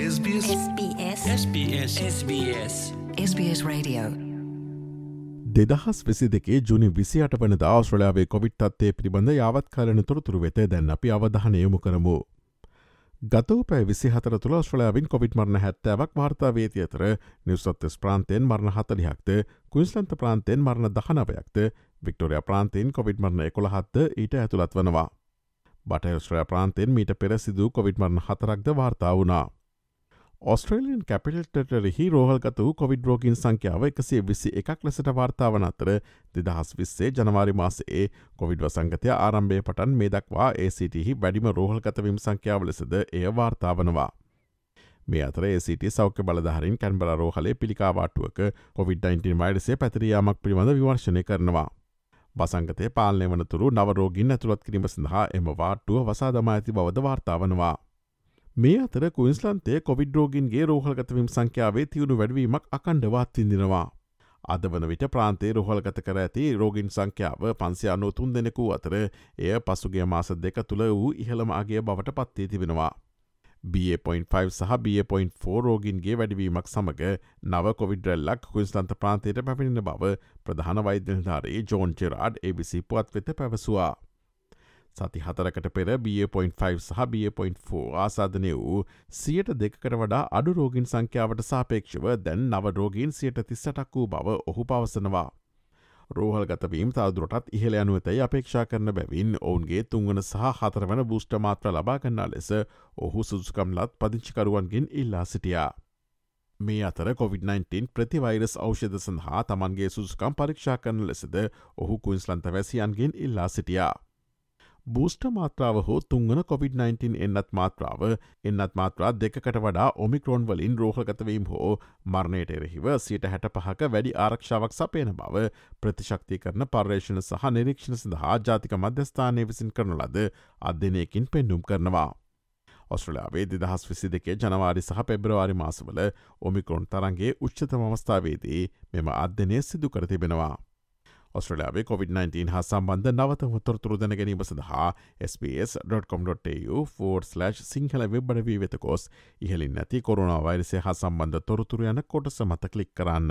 SBS SBS SBS SBS SBS Radio දෙදහස් වෙසි දෙකේ ජුනි විසියට වන අවශ්‍රලයාාවේ කොවිට් අත්තේ පිළිබඳ යාවත්කාලන තොරතුරු වෙත දැන් අපි අවධානයමු කරමු. ගතවපෑ විසි හතර තුළ ස්්‍රලයාාවින් කොවිට මරණ හැත්තෑවක් වාර්තා වේති අතර නිවසත්තස් ප්‍රාන්තයෙන් මරණ හතලිහක්ද කුයිස්ලන්ත ප්‍රාන්තයෙන් මරණ දහනවයක්ද වික්ටෝරයා ප්‍රාන්තයෙන් කොවිඩ් මරණ එකොළහත්ද ඊට ඇතුළත් වනවා. බටයස්ත්‍රය ප්‍රාන්තයෙන් මීට පෙර සිදු කොවිඩ් මරණ හතරක්ද වාර්තා වුණා. ඔස්ට්‍රේලියන් කැපිටල්ටරෙහි රෝහල්ගත වූ කොවිඩ් රෝගීන් සංඛ්‍යාව එකසේ විසි එකක් ලෙසට වාර්තාවන අතර දෙදහස් විස්සේ ජනවාරි මාසයේ කොවිඩ් වසංගතය ආරම්භය පටන් මේ දක්වා ඒසිටහි වැඩිම රෝහල්ගතවීම් සංඛ්‍යාව ලෙසද එය වාර්තාවනවා. මේ අතර ඒසිට සෞඛ්‍ය බලධහරින් කැන්බල රෝහලේ පිළිකාවාටුවක කොවිD-19 වයිඩසේ පැතිරියාමක් පිළිබඳ විවර්ශනය කරනවා. වසංගතය පාලනය වනතුරු නවරෝගින් ඇතුළත් කිරීම සඳහා එම වාට්ටුව වසා දමා ඇති බවද වාර්තාවනවා. මේ අතර කුයින්ස්ලන්තේ කොවිඩ් රෝගින්ගේ රෝහල්ගතවීම් සංඛ්‍යාවේ තිවුණු වැඩවීමක් අකණ්ඩවත් විඳිනවා. අද වන විට ප්‍රාන්තේ රෝහල්ගත කර ඇති රෝගින් සංඛ්‍යාව පන්සිය අනු තුන් දෙනෙකු අතර එය පසුගේ මාස දෙක තුළ වූ ඉහළම අගේ බවට පත්තේ තිබෙනවා. B.5 සහ B.4 රෝගින්ගේ වැඩවීමක් සමඟ නව කොවිඩරල්ලක් කුයිස්ලන්ත ප්‍රාන්තයට පැමිණෙන බව ප්‍රධාන වෛද්‍යනිධාරයේ ජෝන් චෙරාඩ් ABC පුවත් වෙත පැවසවා. සති හතරකට පෙර B.5 සහ B.4 ආසාධනය වූ සියට දෙකට වඩා අඩු රෝගින් සංඛ්‍යාවට සාපේක්ෂව දැන් නව රෝගීන් සියට තිස්සටක් වූ බව ඔහු පවසනවා. රෝහල් ගතවීම් තවදුරටත් ඉහළ යනුවතයි අපේක්ෂා කරන බැවින් ඔවුන්ගේ තුංගන සහ හතරවන බුෂ්ට මාත්‍ර ලබාගන්නා ලෙස ඔහු සුදුකම්ලත් පදිංචිකරුවන්ගෙන් ඉල්ලා සිටියා. මේ අතර COොVID-19 ප්‍රතිවෛරස් ෞෂධ සඳහා තමන්ගේ සුදුකම් පරීක්ෂා කරන ලෙසද ඔහු කුයින්ස්ලන්ත වැසියන්ගෙන් ඉල්ලා සිටියා. බූෂ්ට මාත්‍රාව හෝ තුංගන COොVID-19 එන්නත් මාත්‍රාව එන්නත් මාත්‍රා දෙකට වඩා ඔමික්‍රෝන් වලින් රෝහගතවීම් හෝ මරණයට එරෙහිව සියට හැට පහක වැඩි ආරක්ෂාවක් සපයන බව ප්‍රතිශක්ති කරන පර්යේෂණ සහ නිරීක්ෂණ සඳහා ජාතික මධ්‍යස්ථානය විසින් කරනු ලද අධ්‍යනයකින් පෙන්නුම් කරනවා. ඔස්ට්‍රලයාාවේ දෙදහස් විසි දෙකේ ජනවාරි සහ පෙබ්‍රවාරි මාසවල ඔමිකරොන් තරන්ගේ උච්චතම අවස්ථාවේදී මෙම අධ්‍යනය සිදු කර තිබෙනවා. ඔස්ට්‍රලයාාවේ COොVID-19 හා සම්බන්ධ නවතම තොරතුරු දැන ගැනීම සඳහා SBS.com.tu4/ සිංහල වෙබ්බඩ වී වෙත කොස් ඉහලින් නැති කොරුණා වෛරසය හා සම්බන්ධ තොරතුර යන කොටස මත කලික් කරන්න.